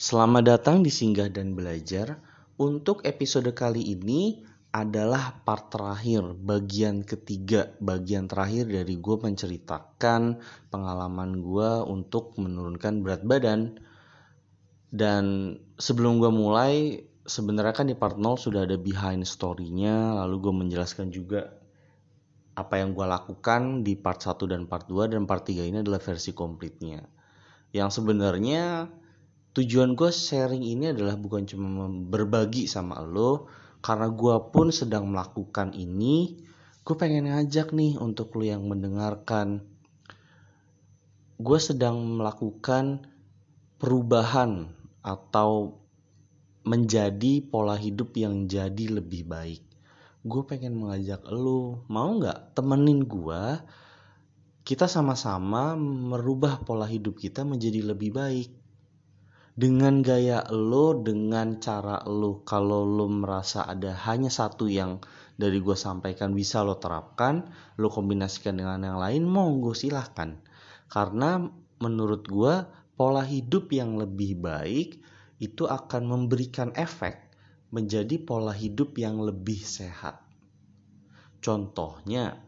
Selamat datang di Singgah dan Belajar. Untuk episode kali ini adalah part terakhir, bagian ketiga, bagian terakhir dari gue menceritakan pengalaman gue untuk menurunkan berat badan. Dan sebelum gue mulai, sebenarnya kan di part 0 sudah ada behind story-nya, lalu gue menjelaskan juga apa yang gue lakukan di part 1 dan part 2 dan part 3 ini adalah versi komplitnya. Yang sebenarnya tujuan gue sharing ini adalah bukan cuma berbagi sama lo, karena gue pun sedang melakukan ini, gue pengen ngajak nih untuk lo yang mendengarkan. Gue sedang melakukan perubahan atau menjadi pola hidup yang jadi lebih baik gue pengen mengajak lo mau nggak temenin gue kita sama-sama merubah pola hidup kita menjadi lebih baik dengan gaya lo dengan cara lo kalau lo merasa ada hanya satu yang dari gue sampaikan bisa lo terapkan lo kombinasikan dengan yang lain monggo silahkan karena menurut gue pola hidup yang lebih baik itu akan memberikan efek menjadi pola hidup yang lebih sehat. Contohnya,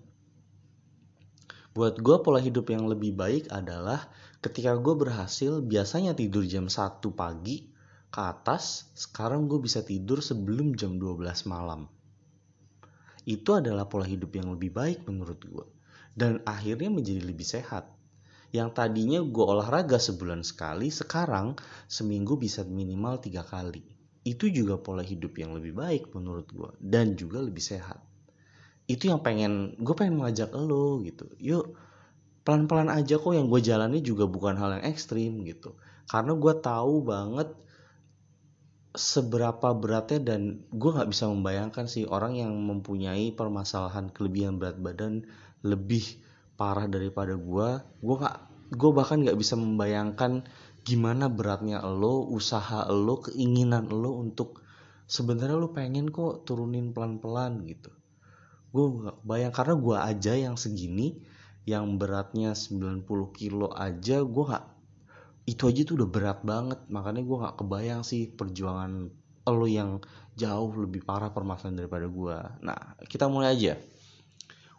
buat gue pola hidup yang lebih baik adalah ketika gue berhasil biasanya tidur jam 1 pagi ke atas, sekarang gue bisa tidur sebelum jam 12 malam. Itu adalah pola hidup yang lebih baik menurut gue. Dan akhirnya menjadi lebih sehat. Yang tadinya gue olahraga sebulan sekali, sekarang seminggu bisa minimal tiga kali itu juga pola hidup yang lebih baik menurut gue dan juga lebih sehat itu yang pengen gue pengen mengajak lo gitu yuk pelan-pelan aja kok yang gue jalani juga bukan hal yang ekstrim gitu karena gue tahu banget seberapa beratnya dan gue nggak bisa membayangkan sih orang yang mempunyai permasalahan kelebihan berat badan lebih parah daripada gue gue nggak gue bahkan nggak bisa membayangkan gimana beratnya lo, usaha lo, keinginan lo untuk sebenarnya lo pengen kok turunin pelan-pelan gitu. Gue gak bayang karena gue aja yang segini, yang beratnya 90 kilo aja, gue gak itu aja tuh udah berat banget. Makanya gue gak kebayang sih perjuangan lo yang jauh lebih parah permasalahan daripada gue nah kita mulai aja.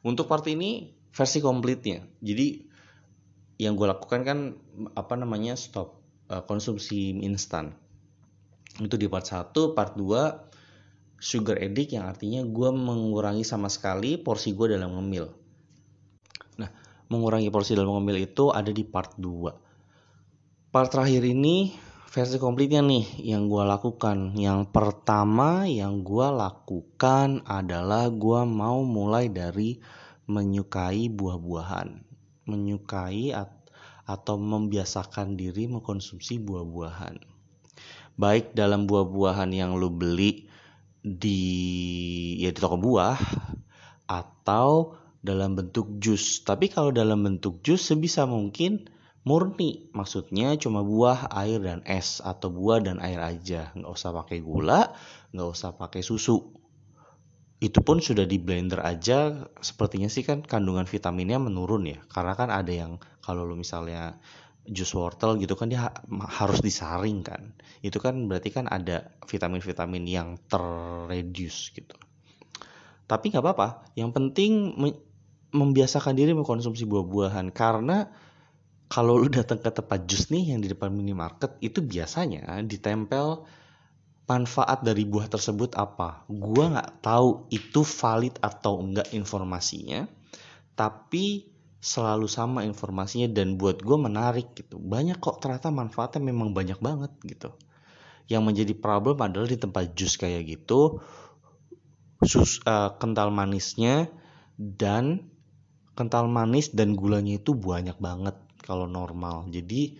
Untuk part ini versi komplitnya jadi yang gue lakukan kan apa namanya stop uh, konsumsi instan. Itu di part 1 part 2 sugar addict yang artinya gue mengurangi sama sekali porsi gue dalam ngemil mengurangi porsi dalam ngemil itu ada di part 2 part terakhir ini versi komplitnya nih yang gue lakukan. Yang pertama yang gue lakukan adalah gue mau mulai dari menyukai buah-buahan. Menyukai atau membiasakan diri mengkonsumsi buah-buahan. Baik dalam buah-buahan yang lo beli di ya di toko buah atau dalam bentuk jus. Tapi kalau dalam bentuk jus sebisa mungkin murni. Maksudnya cuma buah, air dan es. Atau buah dan air aja. Nggak usah pakai gula, nggak usah pakai susu. Itu pun sudah di blender aja. Sepertinya sih kan kandungan vitaminnya menurun ya. Karena kan ada yang kalau lo misalnya jus wortel gitu kan dia ha harus disaring kan. Itu kan berarti kan ada vitamin-vitamin yang terreduce gitu. Tapi nggak apa-apa. Yang penting membiasakan diri mengkonsumsi buah-buahan karena kalau lu datang ke tempat jus nih yang di depan minimarket itu biasanya ditempel manfaat dari buah tersebut apa? Gua nggak tahu itu valid atau enggak informasinya, tapi selalu sama informasinya dan buat gue menarik gitu. Banyak kok ternyata manfaatnya memang banyak banget gitu. Yang menjadi problem adalah di tempat jus kayak gitu, sus uh, kental manisnya dan kental manis dan gulanya itu banyak banget kalau normal. Jadi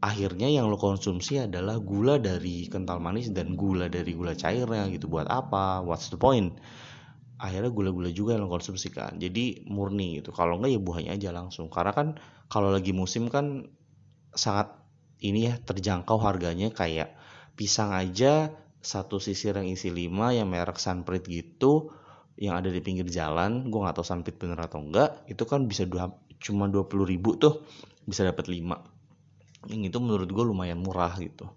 akhirnya yang lo konsumsi adalah gula dari kental manis dan gula dari gula cairnya gitu. Buat apa? What's the point? Akhirnya gula-gula juga yang lo konsumsikan jadi murni gitu. Kalau enggak ya buahnya aja langsung. Karena kan kalau lagi musim kan sangat ini ya terjangkau harganya. Kayak pisang aja satu sisir yang isi lima yang merek Sunprit gitu yang ada di pinggir jalan gue nggak tahu Sunprit bener atau enggak itu kan bisa dua, cuma puluh ribu tuh bisa dapat lima yang itu menurut gue lumayan murah gitu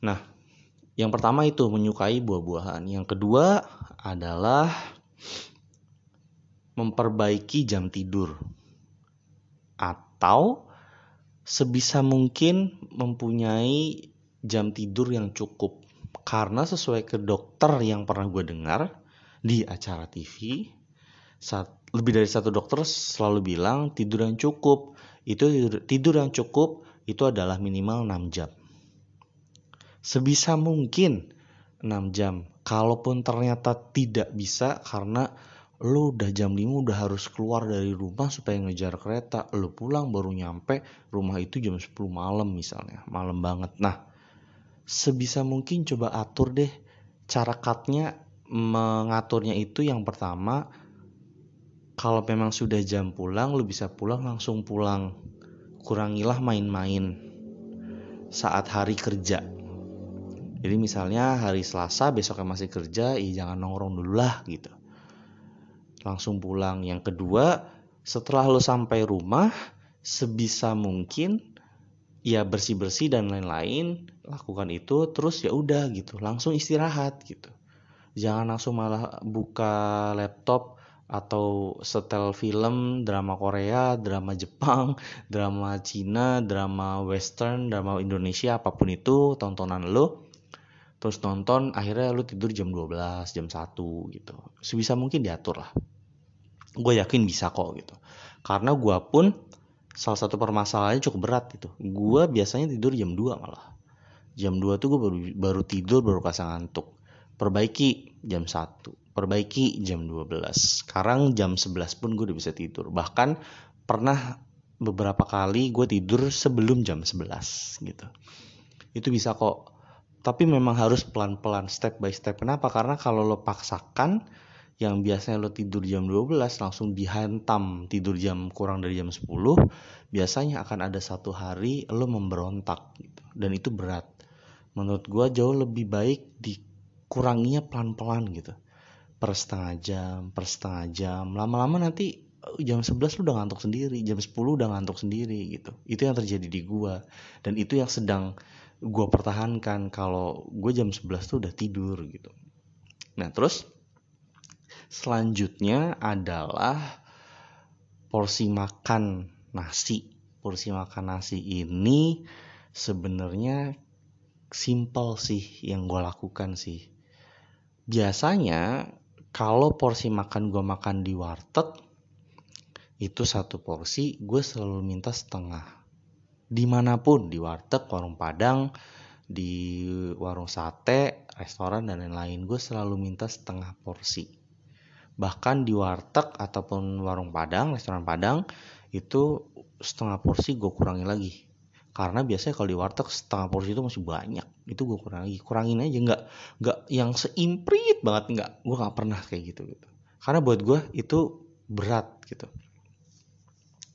Nah, yang pertama itu menyukai buah-buahan. Yang kedua adalah memperbaiki jam tidur. Atau sebisa mungkin mempunyai jam tidur yang cukup. Karena sesuai ke dokter yang pernah gue dengar di acara TV, saat, lebih dari satu dokter selalu bilang tidur yang cukup itu tidur, tidur yang cukup itu adalah minimal 6 jam. Sebisa mungkin 6 jam. Kalaupun ternyata tidak bisa karena lu udah jam 5 udah harus keluar dari rumah supaya ngejar kereta lu pulang baru nyampe rumah itu jam 10 malam misalnya malam banget nah sebisa mungkin coba atur deh cara cutnya mengaturnya itu yang pertama kalau memang sudah jam pulang lu bisa pulang langsung pulang kurangilah main-main saat hari kerja jadi misalnya hari Selasa besoknya masih kerja ya jangan nongkrong dulu lah gitu langsung pulang. Yang kedua, setelah lo sampai rumah, sebisa mungkin ya bersih-bersih dan lain-lain, lakukan itu terus ya udah gitu, langsung istirahat gitu. Jangan langsung malah buka laptop atau setel film, drama Korea, drama Jepang, drama Cina, drama Western, drama Indonesia, apa pun itu tontonan lo terus nonton akhirnya lu tidur jam 12 jam 1 gitu. Sebisa mungkin diatur lah. Gue yakin bisa kok gitu. Karena gue pun salah satu permasalahannya cukup berat gitu. Gue biasanya tidur jam 2 malah. Jam 2 tuh gue baru baru tidur baru kasih ngantuk perbaiki jam 1 perbaiki jam 12 sekarang jam 11 pun gue udah bisa tidur. Bahkan pernah beberapa kali gue tidur sebelum jam 11 gitu. Itu bisa kok. Tapi memang harus pelan-pelan step by step. Kenapa? Karena kalau lo paksakan yang biasanya lo tidur jam 12 langsung dihantam tidur jam kurang dari jam 10 biasanya akan ada satu hari lo memberontak gitu. dan itu berat. Menurut gue jauh lebih baik dikuranginya pelan-pelan gitu. Per setengah jam per setengah jam. Lama-lama nanti eh, jam 11 lu udah ngantuk sendiri jam 10 udah ngantuk sendiri gitu. Itu yang terjadi di gue dan itu yang sedang gue pertahankan kalau gue jam 11 tuh udah tidur gitu. Nah terus selanjutnya adalah porsi makan nasi. Porsi makan nasi ini sebenarnya simple sih yang gue lakukan sih biasanya kalau porsi makan gue makan di warteg itu satu porsi gue selalu minta setengah. Di mana pun di warteg warung padang di warung sate restoran dan lain-lain gue selalu minta setengah porsi. Bahkan di warteg ataupun warung padang restoran padang itu setengah porsi gue kurangi lagi karena biasanya kalau di warteg setengah porsi itu masih banyak. Itu gue kurangi kurangin aja. Nggak nggak yang seimprit banget. Nggak gue nggak pernah kayak gitu gitu. Karena buat gue itu berat gitu.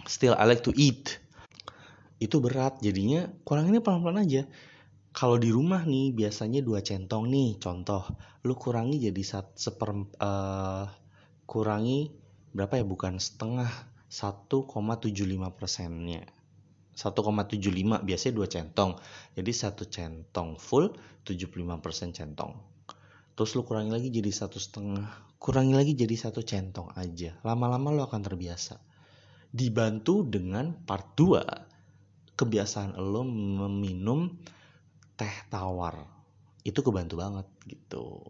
Still I like to eat. Itu berat. Jadinya kuranginnya pelan-pelan aja. Kalau di rumah nih biasanya dua centong nih. Contoh lu kurangi jadi sat, seper uh, kurangi berapa ya? Bukan setengah 1,75 persennya 1,75 biasanya dua centong. Jadi satu centong full 75 persen centong. Terus lu kurangi lagi jadi satu setengah kurangi lagi jadi satu centong aja. Lama-lama lu akan terbiasa. Dibantu dengan part 2 kebiasaan lo meminum teh tawar. Itu kebantu banget gitu.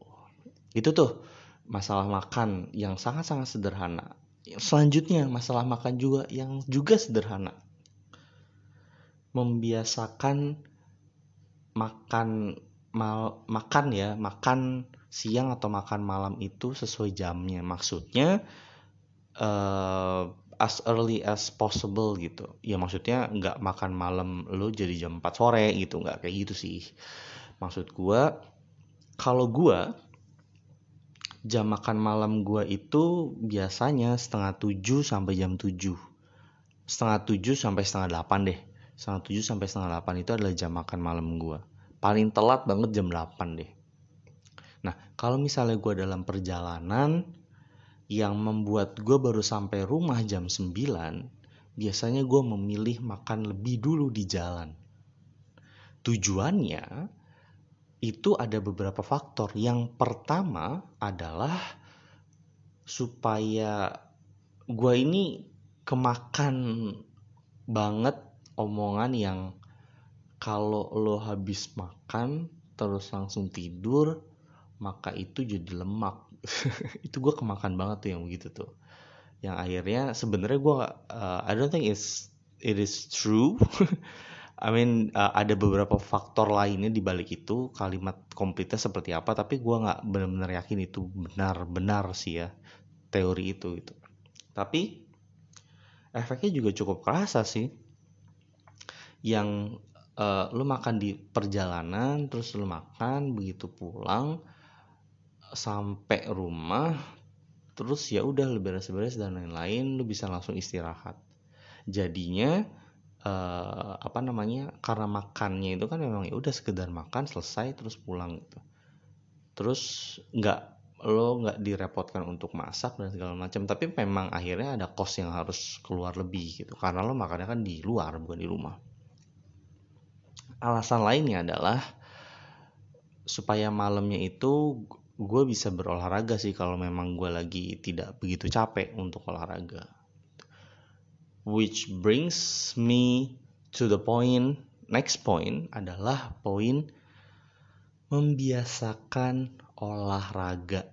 Itu tuh masalah makan yang sangat-sangat sederhana. Selanjutnya masalah makan juga yang juga sederhana membiasakan makan mal, makan ya makan siang atau makan malam itu sesuai jamnya. Maksudnya uh, as early as possible gitu. Ya maksudnya nggak makan malam lo jadi jam 4 sore gitu. Nggak kayak gitu sih. Maksud gue kalau gue jam makan malam gue itu biasanya setengah tujuh sampai jam tujuh. Setengah tujuh sampai setengah delapan deh setengah tujuh sampai setengah delapan itu adalah jam makan malam gue paling telat banget jam delapan deh nah kalau misalnya gue dalam perjalanan yang membuat gue baru sampai rumah jam 9, biasanya gue memilih makan lebih dulu di jalan. Tujuannya itu ada beberapa faktor. Yang pertama adalah supaya gue ini kemakan banget omongan yang kalau lo habis makan terus langsung tidur maka itu jadi lemak. Itu gue kemakan banget tuh yang begitu tuh. Yang akhirnya sebenarnya gue uh, I don't think it's it is true. I mean uh, ada beberapa faktor lainnya di balik itu kalimat komplitnya seperti apa tapi gue nggak benar-benar yakin itu benar-benar sih ya teori itu gitu. Tapi efeknya juga cukup kerasa sih yang uh, lu makan di perjalanan terus lu makan begitu pulang sampai rumah terus ya udah lu beres-beres dan lain-lain lu bisa langsung istirahat. Jadinya uh, apa namanya karena makannya itu kan memang ya udah sekedar makan selesai terus pulang gitu. Terus nggak lo nggak direpotkan untuk masak dan segala macam tapi memang akhirnya ada kos yang harus keluar lebih gitu karena lo makannya kan di luar bukan di rumah alasan lainnya adalah supaya malamnya itu gue bisa berolahraga sih kalau memang gue lagi tidak begitu capek untuk olahraga. Which brings me to the point next point adalah poin membiasakan olahraga.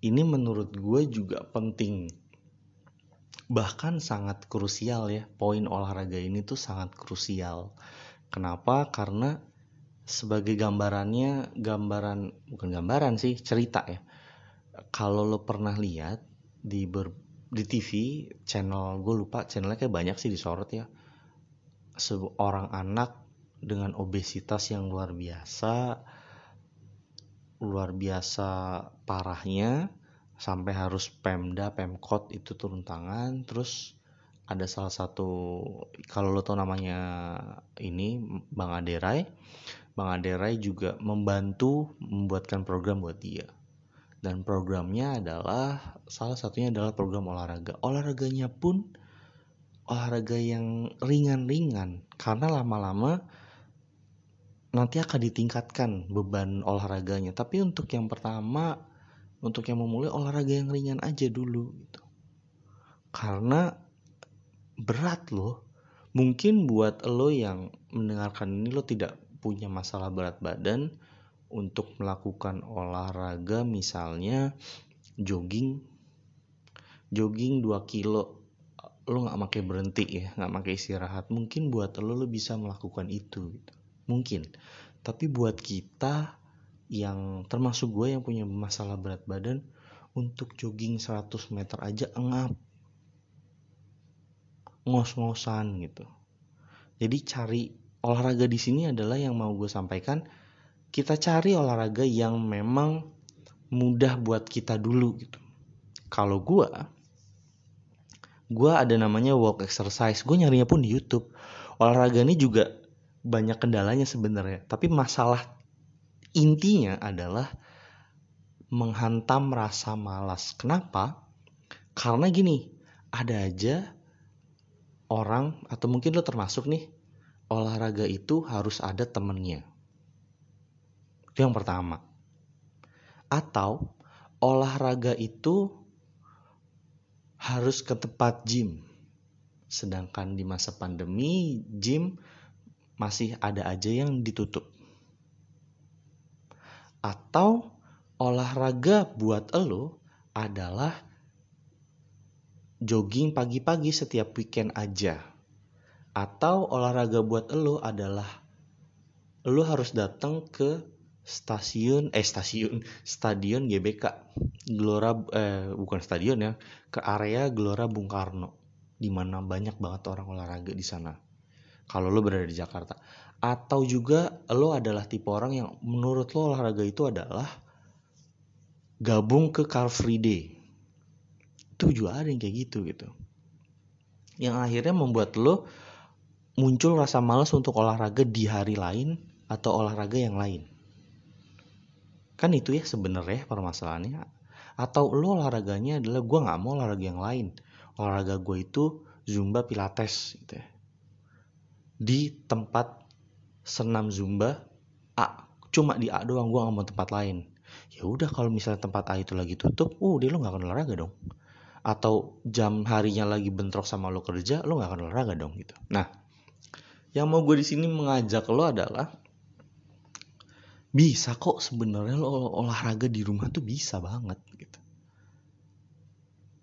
Ini menurut gue juga penting. Bahkan sangat krusial ya poin olahraga ini tuh sangat krusial kenapa? Karena sebagai gambarannya gambaran bukan gambaran sih cerita ya. Kalau lo pernah lihat di ber, di TV channel gue lupa channelnya kayak banyak sih disorot ya. Seorang anak dengan obesitas yang luar biasa luar biasa parahnya sampai harus Pemda Pemkot itu turun tangan terus ada salah satu kalau lo tau namanya ini Bang Aderai. Bang Aderai juga membantu membuatkan program buat dia. Dan programnya adalah salah satunya adalah program olahraga. Olahraganya pun olahraga yang ringan-ringan. Karena lama-lama nanti akan ditingkatkan beban olahraganya. Tapi untuk yang pertama untuk yang memulai olahraga yang ringan aja dulu gitu. Karena berat loh. Mungkin buat lo yang mendengarkan ini lo tidak punya masalah berat badan untuk melakukan olahraga misalnya jogging. Jogging 2 kilo lo nggak pakai berhenti ya nggak pakai istirahat. Mungkin buat lo lo bisa melakukan itu gitu. mungkin. Tapi buat kita yang termasuk gue yang punya masalah berat badan untuk jogging 100 meter aja engap ngos-ngosan gitu jadi cari olahraga di sini adalah yang mau gue sampaikan kita cari olahraga yang memang mudah buat kita dulu gitu. Kalau gue, gue ada namanya walk exercise. Gue nyarinya pun di YouTube. Olahraga ini juga banyak kendalanya sebenarnya. Tapi masalah intinya adalah menghantam rasa malas. Kenapa? Karena gini, ada aja orang atau mungkin lo termasuk nih olahraga itu harus ada temennya itu yang pertama. Atau olahraga itu harus ke tempat gym. Sedangkan di masa pandemi gym masih ada aja yang ditutup. Atau olahraga buat elo adalah jogging pagi-pagi setiap weekend aja. Atau olahraga buat elo adalah lo harus datang ke stasiun eh stasiun stadion GBK. Gelora eh bukan stadion ya ke area Gelora Bung Karno di mana banyak banget orang olahraga di sana. Kalau lo berada di Jakarta. Atau juga lo adalah tipe orang yang menurut lo olahraga itu adalah gabung ke Car Free Day itu juga ada yang kayak gitu gitu. Yang akhirnya membuat lo muncul rasa malas untuk olahraga di hari lain atau olahraga yang lain. Kan itu ya sebenarnya permasalahannya. Atau lo olahraganya adalah gue nggak mau olahraga yang lain. Olahraga gue itu zumba pilates gitu ya. Di tempat senam zumba A. Cuma di A doang gue gak mau tempat lain. Ya udah kalau misalnya tempat A itu lagi tutup uh dia lo gak akan olahraga dong atau jam harinya lagi bentrok sama lo kerja lo gak akan olahraga dong gitu. Nah yang mau gue di sini mengajak lo adalah bisa kok sebenarnya lo olahraga di rumah tuh bisa banget gitu.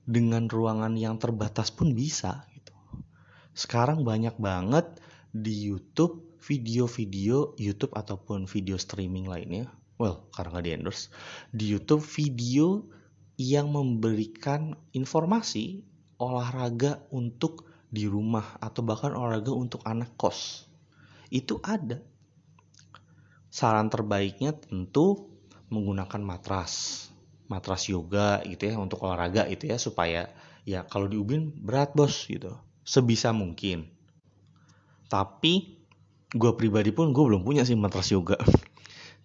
Dengan ruangan yang terbatas pun bisa gitu. Sekarang banyak banget di YouTube video-video YouTube ataupun video streaming lainnya well karena nggak di endorse di YouTube video yang memberikan informasi olahraga untuk di rumah atau bahkan olahraga untuk anak kos. Itu ada. Saran terbaiknya tentu menggunakan matras. Matras yoga gitu ya untuk olahraga itu ya supaya ya kalau di ubin berat bos gitu. Sebisa mungkin. Tapi gue pribadi pun gue belum punya sih matras yoga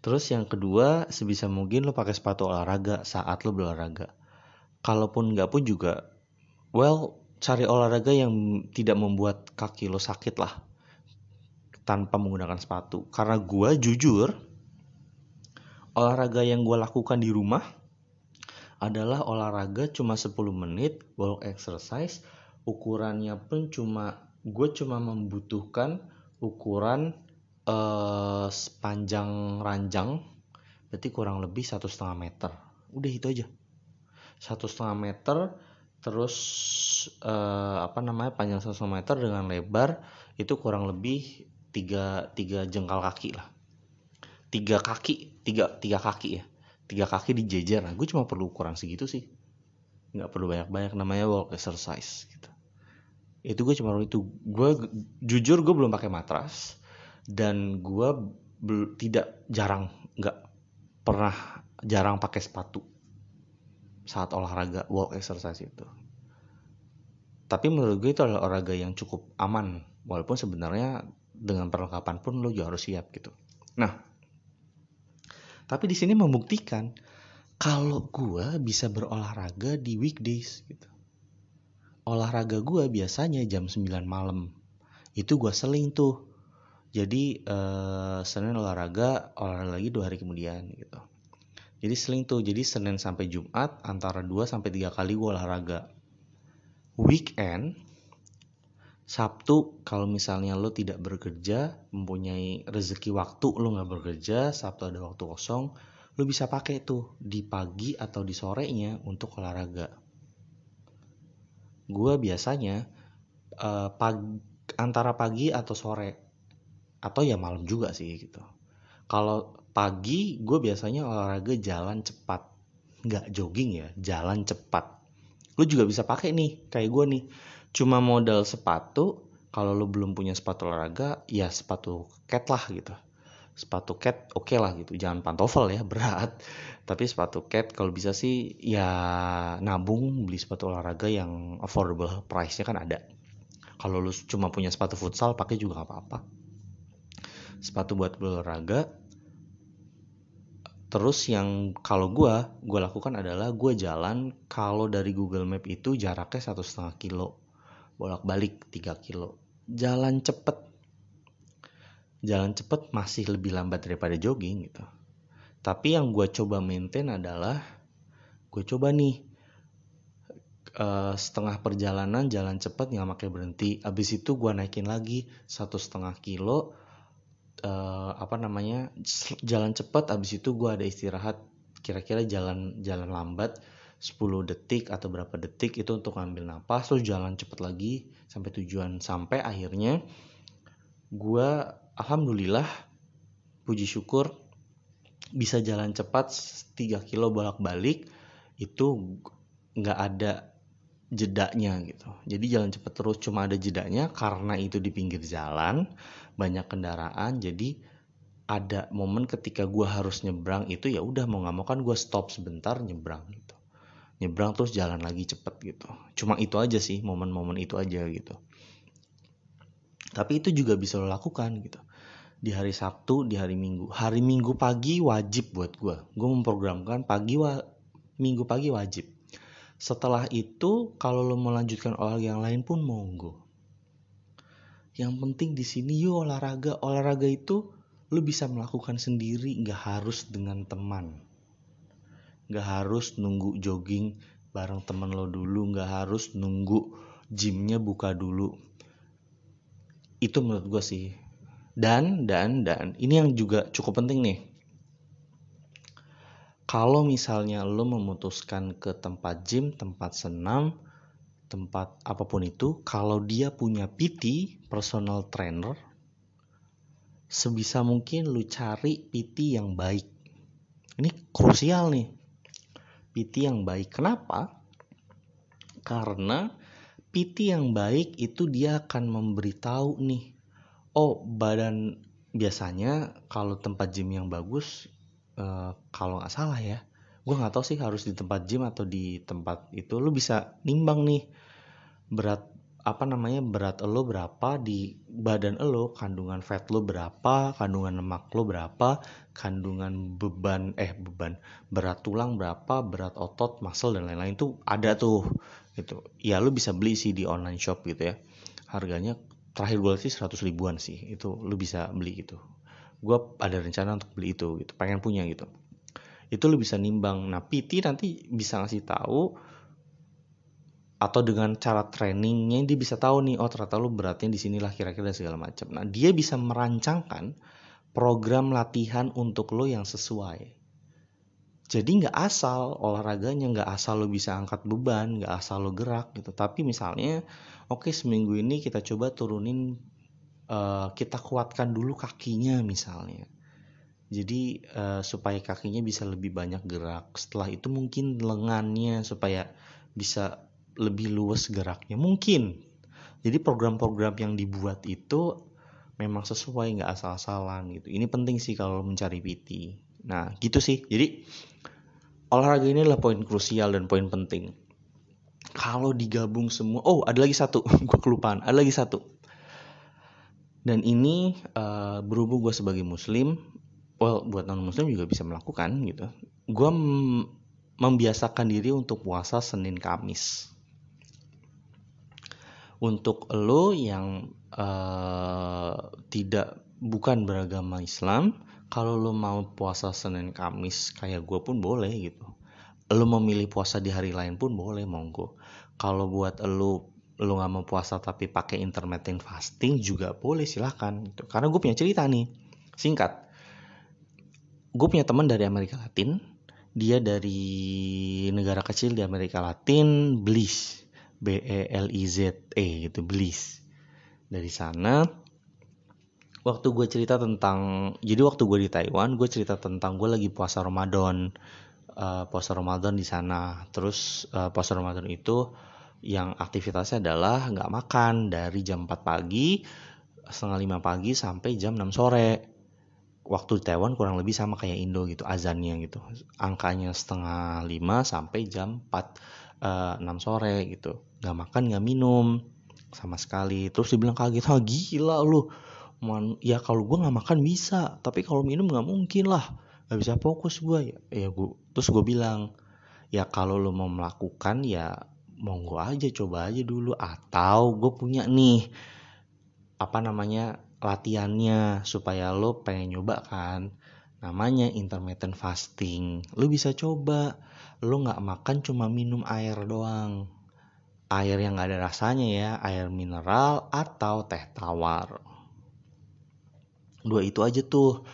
terus yang kedua sebisa mungkin lo pakai sepatu olahraga saat lo berolahraga kalaupun nggak pun juga well cari olahraga yang tidak membuat kaki lo sakit lah tanpa menggunakan sepatu. Karena gue jujur, olahraga yang gue lakukan di rumah adalah olahraga cuma 10 menit, walk exercise, ukurannya pun cuma, gue cuma membutuhkan ukuran eh, sepanjang ranjang, berarti kurang lebih satu setengah meter. Udah itu aja. Satu setengah meter, terus eh, apa namanya panjang satu meter dengan lebar itu kurang lebih tiga tiga jengkal kaki lah. Tiga kaki tiga tiga kaki ya. Tiga kaki dijejer nah gue cuma perlu ukuran segitu sih. Nggak perlu banyak banyak namanya walk exercise gitu. Itu gue cuma itu. Gue jujur gue belum pakai matras dan gue tidak jarang nggak pernah jarang pakai sepatu saat olahraga walk exercise itu tapi menurut gue itu adalah olahraga yang cukup aman walaupun sebenarnya dengan perlengkapan pun lo juga harus siap gitu. Nah, tapi di sini membuktikan kalau gue bisa berolahraga di weekdays gitu. Olahraga gue biasanya jam 9 malam. Itu gue seling tuh. Jadi eh, Senin olahraga, olahraga lagi dua hari kemudian gitu. Jadi seling tuh. Jadi Senin sampai Jumat antara 2 sampai 3 kali gue olahraga. Weekend Sabtu kalau misalnya lo tidak bekerja, mempunyai rezeki waktu lo nggak bekerja, Sabtu ada waktu kosong, lo bisa pakai tuh di pagi atau di sorenya untuk olahraga. Gue biasanya uh, pag antara pagi atau sore atau ya malam juga sih gitu. Kalau pagi gue biasanya olahraga jalan cepat, nggak jogging ya, jalan cepat. Lo juga bisa pakai nih kayak gue nih. Cuma modal sepatu kalau lo belum punya sepatu olahraga ya sepatu cat lah gitu. Sepatu cat oke okay lah gitu. Jangan pantofel ya berat. Tapi sepatu cat kalau bisa sih ya nabung beli sepatu olahraga yang affordable price nya kan ada. Kalau lo cuma punya sepatu futsal pakai juga gak apa-apa sepatu buat berolahraga. Terus yang kalau gue gue lakukan adalah gue jalan. Kalau dari Google Map itu jaraknya satu setengah kilo. Bolak-balik 3 kilo. Jalan cepet. Jalan cepet masih lebih lambat daripada jogging gitu. Tapi yang gue coba maintain adalah gue coba nih uh, setengah perjalanan jalan cepet nggak pakai berhenti. Abis itu gue naikin lagi satu setengah kilo uh, apa namanya jalan cepet abis itu gue ada istirahat kira-kira jalan jalan lambat 10 detik atau berapa detik itu untuk ngambil napas terus jalan cepet lagi sampai tujuan sampai akhirnya gue alhamdulillah puji syukur bisa jalan cepat 3 kilo bolak balik itu nggak ada jedanya gitu. Jadi jalan cepat terus cuma ada jedanya karena itu di pinggir jalan banyak kendaraan jadi ada momen ketika gue harus nyebrang itu ya udah mau nggak mau kan gue stop sebentar nyebrang gitu. Nyebrang terus jalan lagi cepet gitu. Cuma itu aja sih momen-momen itu aja gitu. Tapi itu juga bisa lo lakukan gitu. Di hari Sabtu di hari Minggu. Hari Minggu pagi wajib buat gue gue memprogramkan pagi wa Minggu pagi wajib. Setelah itu kalau lo melanjutkan olahraga yang lain pun monggo yang penting di sini yuk olahraga. Olahraga itu lu bisa melakukan sendiri nggak harus dengan teman. Nggak harus nunggu jogging bareng temen lo dulu nggak harus nunggu gymnya buka dulu. Itu menurut gue sih. Dan dan dan ini yang juga cukup penting nih. Kalau misalnya lo memutuskan ke tempat gym tempat senam tempat apa pun itu kalau dia punya PT personal trainer sebisa mungkin lu cari PT yang baik ini krusial nih PT yang baik. Kenapa? Karena PT yang baik itu dia akan memberitahu nih, oh badan biasanya kalau tempat gym yang bagus, uh, kalau nggak salah ya, gue nggak tahu sih harus di tempat gym atau di tempat itu, lu bisa nimbang nih berat apa namanya berat lo berapa di badan lo kandungan fat lo berapa kandungan lemak lo berapa kandungan beban eh beban berat tulang berapa berat otot muscle dan lain-lain. Tuh ada tuh gitu. Ya lo bisa beli sih di online shop gitu ya. Harganya terakhir gue sih 100 ribuan sih. Itu lo bisa beli gitu. Gue ada rencana untuk beli itu gitu. Pengen punya gitu itu lo bisa nimbang nah PT nanti bisa ngasih tahu atau dengan cara trainingnya dia bisa tahu nih oh ternyata lu beratnya di sinilah kira-kira segala macam. Nah dia bisa merancangkan program latihan untuk lo yang sesuai. Jadi nggak asal olahraganya nggak asal lo bisa angkat beban, nggak asal lo gerak gitu. Tapi misalnya, oke okay, seminggu ini kita coba turunin, uh, kita kuatkan dulu kakinya misalnya. Jadi uh, supaya kakinya bisa lebih banyak gerak. Setelah itu mungkin lengannya supaya bisa lebih luas geraknya. Mungkin. Jadi program-program yang dibuat itu memang sesuai nggak asal-asalan gitu. Ini penting sih kalau mencari PT nah gitu sih. Jadi olahraga ini adalah poin krusial dan poin penting. Kalau digabung semua oh ada lagi satu. Gue kelupaan. Ada lagi satu. Dan ini uh, berhubung gue sebagai muslim well buat non muslim juga bisa melakukan gitu. Gue membiasakan diri untuk puasa Senin Kamis. Untuk lo yang uh, tidak bukan beragama Islam kalau lo mau puasa Senin Kamis kayak gue pun boleh gitu. Lo memilih puasa di hari lain pun boleh monggo. Kalau buat lo lo nggak mau puasa tapi pakai intermittent fasting juga boleh silahkan gitu. karena gue punya cerita nih singkat gue punya teman dari Amerika Latin. Dia dari negara kecil di Amerika Latin Belize B E L I Z E gitu Bliss. Dari sana waktu gue cerita tentang jadi waktu gue di Taiwan gue cerita tentang gue lagi puasa Ramadan. Uh, puasa Ramadan di sana. Terus uh, puasa Ramadan itu yang aktivitasnya adalah nggak makan dari jam 4 pagi setengah lima pagi sampai jam 6 sore waktu di Taiwan kurang lebih sama kayak Indo gitu azannya gitu. Angkanya setengah lima sampai jam 4 uh, eh, 6 sore gitu. Nggak makan nggak minum sama sekali. Terus dibilang kaget ah gila lu. Man, ya kalau gue nggak makan bisa tapi kalau minum nggak mungkin lah. Nggak bisa fokus gue ya, ya gue terus gue bilang ya kalau lo mau melakukan ya monggo aja coba aja dulu. Atau gue punya nih apa namanya latihannya supaya lo pengen nyoba kan. Namanya intermittent fasting. Lo bisa coba. Lu nggak makan cuma minum air doang. Air yang gak ada rasanya ya air mineral atau teh tawar. Dua itu aja tuh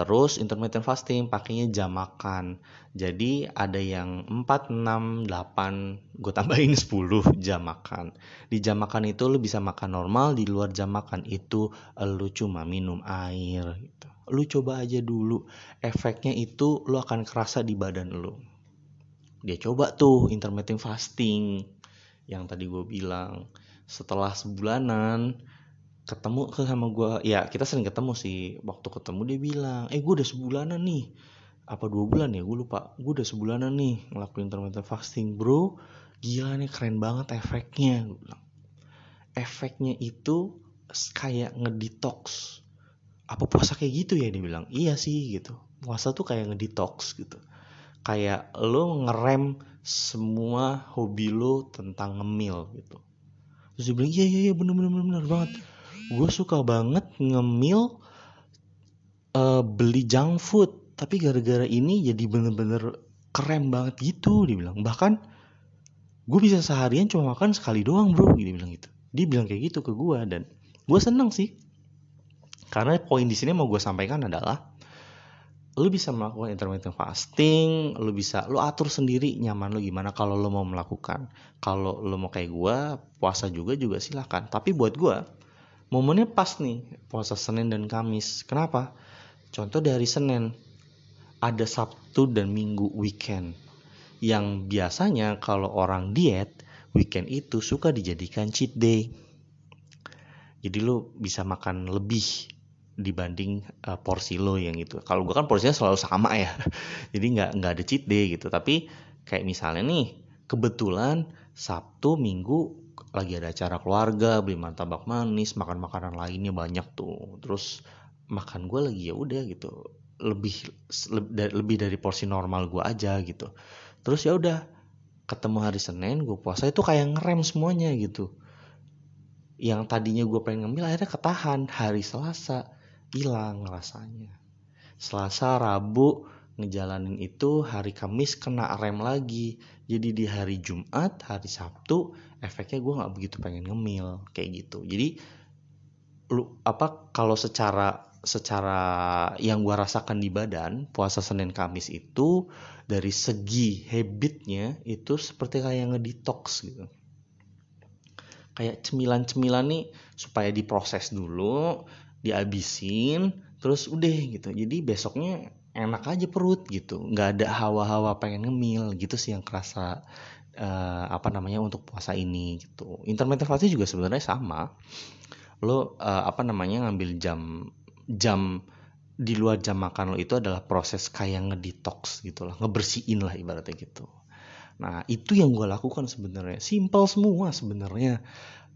terus intermittent fasting pakainya jam makan. Jadi ada yang 4, 6, 8 gue tambahin 10 jam makan. Di jam makan itu lu bisa makan normal di luar jam makan itu lu cuma minum air gitu. lu coba aja dulu. Efeknya itu lu akan kerasa di badan lu. Dia coba tuh intermittent fasting yang tadi gue bilang. Setelah sebulanan ketemu ke sama gue ya kita sering ketemu sih. Waktu ketemu dia bilang eh gue udah sebulanan nih. Apa dua bulan ya? Gue lupa. Gue udah sebulanan nih ngelakuin intermittent fasting bro. Gila nih keren banget efeknya bilang. Efeknya itu kayak ngedetox. Apa puasa kayak gitu ya dia bilang. Iya sih gitu. Puasa tuh kayak ngedetox gitu. Kayak lo ngerem semua hobi lo tentang ngemil gitu. Terus dia bilang iya iya iya bener bener bener, bener banget gue suka banget ngemil uh, beli junk food tapi gara-gara ini jadi bener-bener keren banget gitu dia bilang bahkan gue bisa seharian cuma makan sekali doang bro dia bilang gitu dia bilang kayak gitu ke gue dan gue seneng sih karena poin di sini mau gue sampaikan adalah lu bisa melakukan intermittent fasting, lu bisa lu atur sendiri nyaman lu gimana kalau lu mau melakukan. Kalau lu mau kayak gue puasa juga juga silahkan. Tapi buat gue momennya pas nih puasa Senin dan Kamis. Kenapa? Contoh dari Senin ada Sabtu dan Minggu weekend. Yang biasanya kalau orang diet weekend itu suka dijadikan cheat day. Jadi lu bisa makan lebih dibanding uh, porsi lo yang itu. Kalau gue kan porsinya selalu sama ya, jadi nggak nggak ada cheat day gitu. Tapi kayak misalnya nih, kebetulan Sabtu Minggu lagi ada acara keluarga, beli martabak manis, makan makanan lainnya banyak tuh. Terus makan gue lagi ya udah gitu, lebih lebih dari porsi normal gue aja gitu. Terus ya udah ketemu hari Senin gue puasa itu kayak ngerem semuanya gitu yang tadinya gue pengen ngemil akhirnya ketahan hari Selasa hilang rasanya. Selasa, Rabu ngejalanin itu, hari Kamis kena rem lagi. Jadi di hari Jumat, hari Sabtu, efeknya gue nggak begitu pengen ngemil kayak gitu. Jadi lu apa kalau secara secara yang gue rasakan di badan puasa Senin Kamis itu dari segi habitnya itu seperti kayak ngedetox gitu. Kayak cemilan-cemilan nih supaya diproses dulu dihabisin terus udah gitu. Jadi besoknya enak aja perut gitu. Nggak ada hawa-hawa pengen ngemil gitu sih yang kerasa uh, apa namanya untuk puasa ini gitu. Intermittent fasting juga sebenarnya sama. Lo uh, apa namanya ngambil jam jam di luar jam makan lo itu adalah proses kayak ngedetox gitu lah ngebersihin lah ibaratnya gitu. Nah itu yang gue lakukan sebenarnya. Simple semua sebenarnya.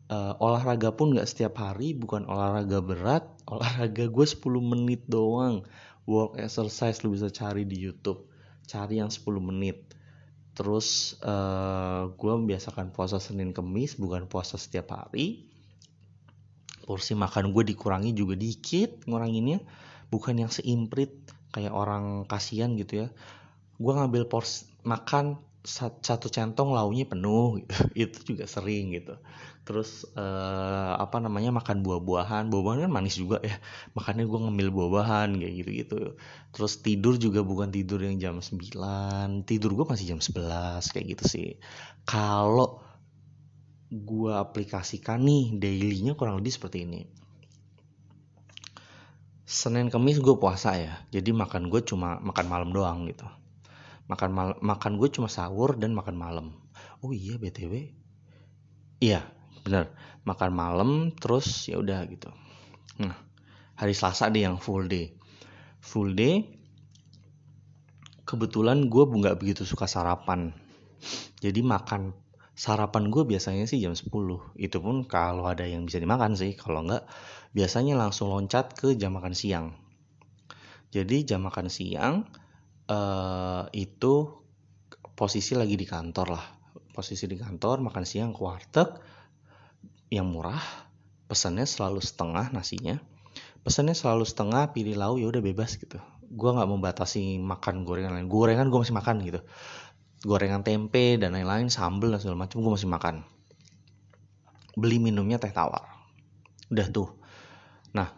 Uh, olahraga pun nggak setiap hari bukan olahraga berat olahraga gue 10 menit doang. Walk exercise lu bisa cari di YouTube. Cari yang 10 menit terus uh, eh, gue membiasakan puasa Senin Kemis bukan puasa setiap hari. Porsi makan gue dikurangi juga dikit nguranginnya. Bukan yang seimprit kayak orang kasihan gitu ya. Gue ngambil porsi makan satu centong launya penuh gitu. itu juga sering gitu terus uh, apa namanya makan buah-buahan. Buah-buahan kan manis juga ya. Makanya gue ngambil buah-buahan kayak gitu gitu terus tidur juga bukan tidur yang jam 9 tidur gue masih jam 11 kayak gitu sih. Kalau gue aplikasikan nih dailynya kurang lebih seperti ini. Senin Kemis gue puasa ya. Jadi makan gue cuma makan malam doang gitu. Makan mal makan gue cuma sahur dan makan malam. Oh iya btw iya bener. Makan malam terus ya udah gitu. Nah hari Selasa deh yang full day. Full day kebetulan gue nggak begitu suka sarapan. Jadi makan sarapan gue biasanya sih jam 10 itu pun kalau ada yang bisa dimakan sih kalau nggak biasanya langsung loncat ke jam makan siang. Jadi jam makan siang uh, itu posisi lagi di kantor lah. Posisi di kantor makan siang ke warteg yang murah pesannya selalu setengah nasinya. Pesannya selalu setengah pilih lauk ya udah bebas gitu. Gue nggak membatasi makan gorengan lain. Gorengan gue masih makan gitu. Gorengan tempe dan lain-lain sambel dan segala macam gue masih makan. Beli minumnya teh tawar. Udah tuh. Nah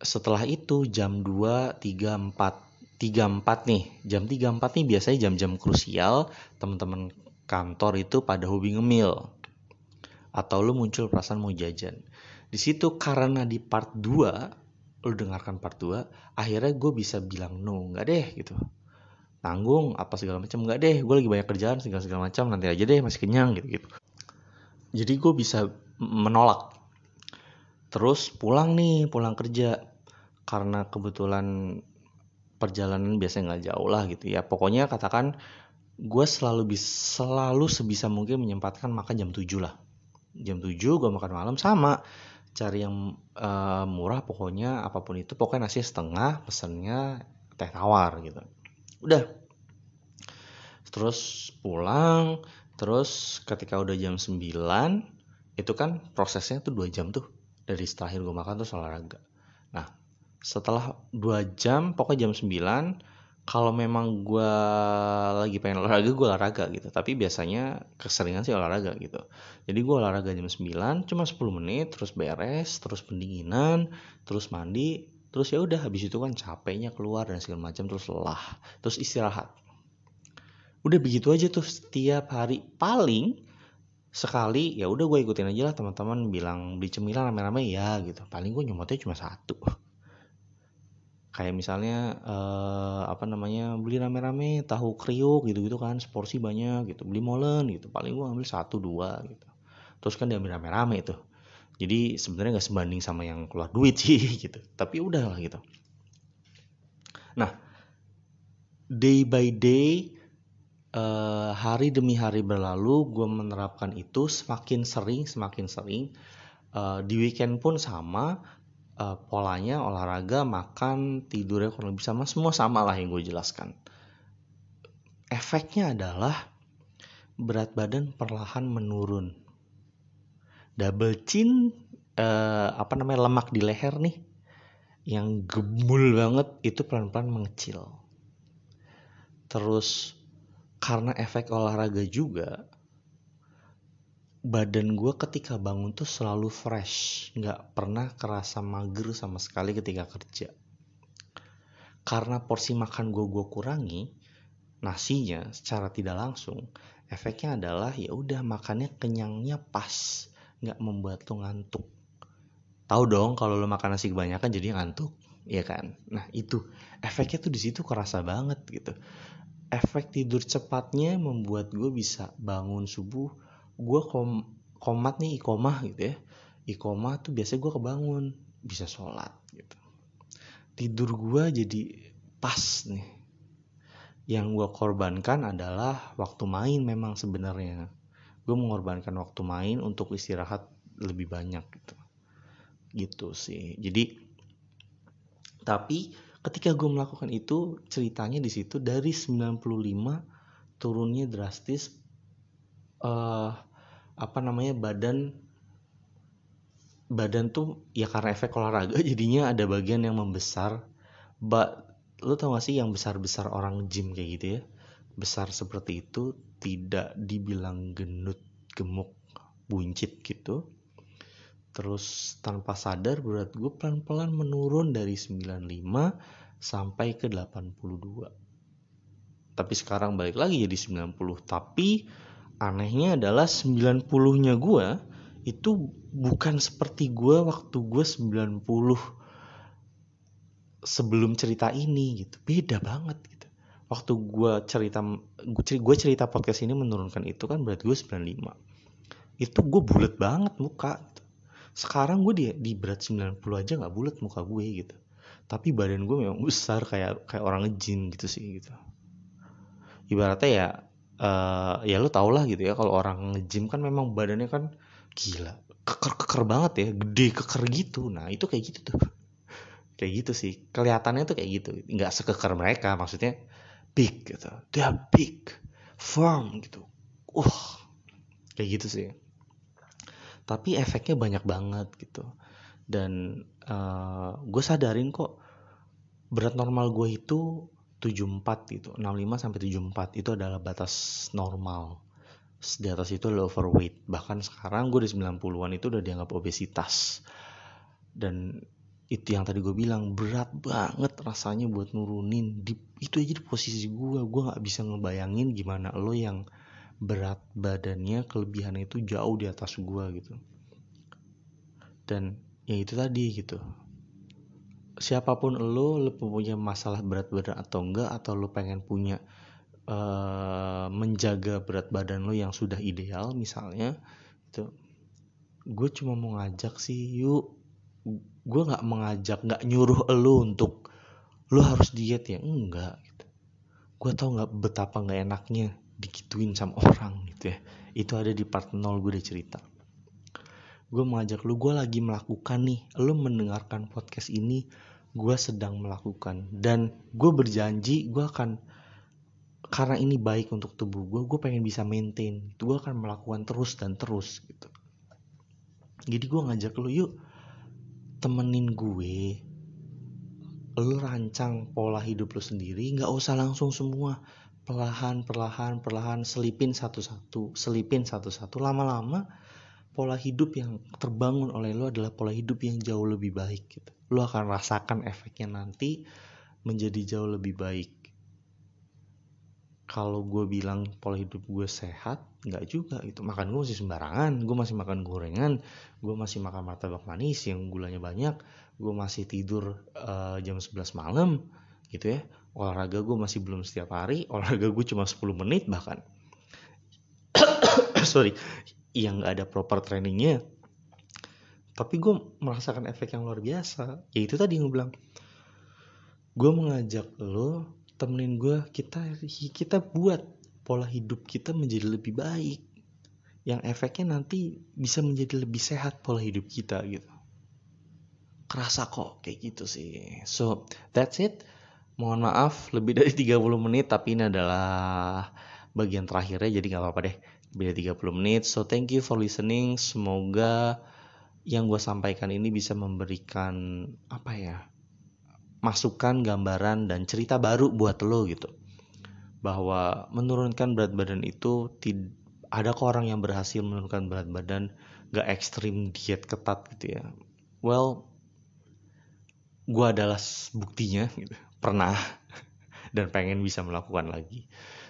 setelah itu jam 2, 3, 4 34 nih. Jam 34 nih biasanya jam-jam krusial teman-teman kantor itu pada hobi ngemil atau lu muncul perasaan mau jajan. Di situ karena di part 2 lu dengarkan part 2 akhirnya gue bisa bilang no nggak deh gitu. Tanggung apa segala macam nggak deh gue lagi banyak kerjaan segala segala macam nanti aja deh masih kenyang gitu gitu. Jadi gue bisa menolak. Terus pulang nih pulang kerja. Karena kebetulan perjalanan biasanya nggak jauh lah gitu ya. Pokoknya katakan gue selalu bisa selalu sebisa mungkin menyempatkan makan jam 7 lah jam 7 gue makan malam sama. Cari yang uh, murah pokoknya apa pun itu pokoknya nasi setengah pesennya teh tawar gitu. Udah. Terus pulang terus ketika udah jam 9 itu kan prosesnya tuh dua jam tuh dari setelah gue makan tuh olahraga. Nah setelah 2 jam pokoknya jam 9 kalau memang gue lagi pengen olahraga gue olahraga gitu. Tapi biasanya keseringan sih olahraga gitu. Jadi gue olahraga jam 9 cuma 10 menit terus beres terus pendinginan terus mandi terus ya udah habis itu kan capeknya keluar dan segala macam terus lelah terus istirahat. Udah begitu aja tuh setiap hari. Paling sekali ya udah gue ikutin aja lah teman-teman bilang beli cemilan rame-rame ya gitu. Paling gue nyomotnya cuma satu kayak misalnya uh, apa namanya beli rame-rame tahu kriuk gitu-gitu kan seporsi banyak gitu beli molen gitu paling gua ambil satu dua gitu. Terus kan diambil rame-rame itu. Jadi sebenarnya nggak sebanding sama yang keluar duit sih gitu. Tapi udah lah gitu. Nah day by day uh, hari demi hari berlalu gue menerapkan itu semakin sering semakin sering uh, di weekend pun sama uh, polanya olahraga, makan, tidurnya kurang lebih sama, semua sama lah yang gue jelaskan. Efeknya adalah berat badan perlahan menurun. Double chin, uh, apa namanya lemak di leher nih, yang gemul banget itu pelan-pelan mengecil. Terus karena efek olahraga juga, badan gue ketika bangun tuh selalu fresh. Nggak pernah kerasa mager sama sekali ketika kerja. Karena porsi makan gue gue kurangi nasinya secara tidak langsung efeknya adalah ya udah makannya kenyangnya pas nggak membuat lo ngantuk. Tahu dong kalau lo makan nasi kebanyakan jadi ngantuk ya kan? Nah itu. Efeknya tuh di situ kerasa banget gitu. Efek tidur cepatnya membuat gue bisa bangun subuh gue kom komat nih ikomah gitu ya. Ikomah tuh biasanya gue kebangun bisa sholat gitu. Tidur gue jadi pas nih. Yang gue korbankan adalah waktu main memang sebenarnya. Gue mengorbankan waktu main untuk istirahat lebih banyak gitu. Gitu sih. Jadi tapi ketika gue melakukan itu ceritanya di situ dari 95 turunnya drastis uh, apa namanya badan badan tuh ya karena efek olahraga jadinya ada bagian yang membesar. Ba lu tau gak sih yang besar besar orang gym kayak gitu ya? Besar seperti itu tidak dibilang genut gemuk buncit gitu. Terus tanpa sadar berat gue pelan-pelan menurun dari 95 sampai ke 82 tapi sekarang balik lagi jadi 90 tapi anehnya adalah 90-nya gue itu bukan seperti gue waktu gue 90 sebelum cerita ini gitu. Beda banget gitu. Waktu gue cerita gue cerita podcast ini menurunkan itu kan berat gue 95 itu gue bulat banget muka gitu. sekarang gue di, di berat 90 aja nggak bulat muka gue gitu. Tapi badan gue memang besar kayak kayak orang ngejin gitu sih gitu. Ibaratnya ya uh, ya lu tau lah gitu ya kalau orang nge-gym kan memang badannya kan gila keker-keker banget ya gede keker gitu. Nah itu kayak gitu tuh. Kayak gitu sih kelihatannya tuh kayak gitu. Nggak sekeker mereka maksudnya big gitu. Dia big firm gitu. Uh kayak gitu sih. Tapi efeknya banyak banget gitu. Dan uh, eh, gue sadarin kok berat normal gue itu 74 gitu. 65 sampai 74 itu adalah batas normal. Di atas itu adalah overweight. Bahkan sekarang gue di 90-an itu udah dianggap obesitas. Dan itu yang tadi gue bilang berat banget rasanya buat nurunin. Di, itu aja di posisi gue gue nggak bisa ngebayangin gimana lo yang berat badannya kelebihannya itu jauh di atas gue gitu. Dan ya itu tadi gitu siapa pun lo, lo punya masalah berat badan atau enggak, atau lo pengen punya uh, menjaga berat badan lo yang sudah ideal misalnya, itu gue cuma mau ngajak sih, yuk, gue nggak mengajak, nggak nyuruh lo untuk lo harus diet ya, enggak. Gitu. Gue tau nggak betapa nggak enaknya digituin sama orang gitu ya. Itu ada di part 0 gue udah cerita gue mengajak lu gue lagi melakukan nih. Lu mendengarkan podcast ini gue sedang melakukan. Dan gue berjanji gue akan karena ini baik untuk tubuh gue gue pengen bisa maintain. Itu gue akan melakukan terus dan terus gitu. Jadi gue ngajak lu yuk temenin gue lu rancang pola hidup lu sendiri. Nggak usah langsung semua. Perlahan perlahan perlahan selipin satu-satu selipin satu-satu. Lama-lama pola hidup yang terbangun oleh lu adalah pola hidup yang jauh lebih baik gitu. Lu akan rasakan efeknya nanti menjadi jauh lebih baik. Kalau gue bilang pola hidup gue sehat nggak juga itu makan gue masih sembarangan gue masih makan gorengan gue masih makan martabak manis yang gulanya banyak gue masih tidur uh, jam 11 malam gitu ya. Olahraga gue masih belum setiap hari olahraga gue cuma 10 menit bahkan. Sorry yang gak ada proper trainingnya tapi gue merasakan efek yang luar biasa. Ya itu tadi gue bilang gue mengajak lo temenin gue kita kita buat pola hidup kita menjadi lebih baik. Yang efeknya nanti bisa menjadi lebih sehat pola hidup kita gitu. Kerasa kok kayak gitu sih. So that's it. Mohon maaf lebih dari 30 menit tapi ini adalah bagian terakhirnya jadi nggak apa-apa deh dari 30 menit. So thank you for listening. Semoga yang gue sampaikan ini bisa memberikan apa ya masukan gambaran dan cerita baru buat lo gitu. Bahwa menurunkan berat badan itu ada kok orang yang berhasil menurunkan berat badan gak ekstrim diet ketat gitu ya? Well gue adalah buktinya gitu. Pernah. Dan pengen bisa melakukan lagi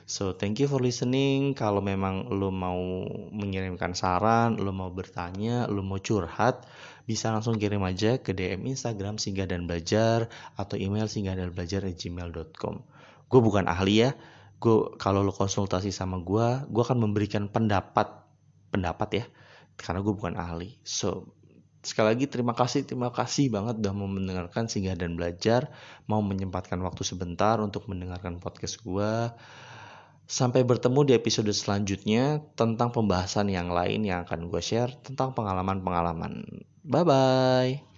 so thank you for listening. Kalau memang lo mau mengirimkan saran lo mau bertanya lo mau curhat bisa langsung kirim aja ke DM Instagram singgah dan belajar atau email singgah dan belajar gmail.com gue bukan ahli ya. Gue kalau lo konsultasi sama gue gue akan memberikan pendapat pendapat ya karena gue bukan ahli. So Sekali lagi terima kasih, terima kasih banget udah mau mendengarkan singgah dan belajar, mau menyempatkan waktu sebentar untuk mendengarkan podcast gue. Sampai bertemu di episode selanjutnya tentang pembahasan yang lain yang akan gue share tentang pengalaman-pengalaman. Bye-bye.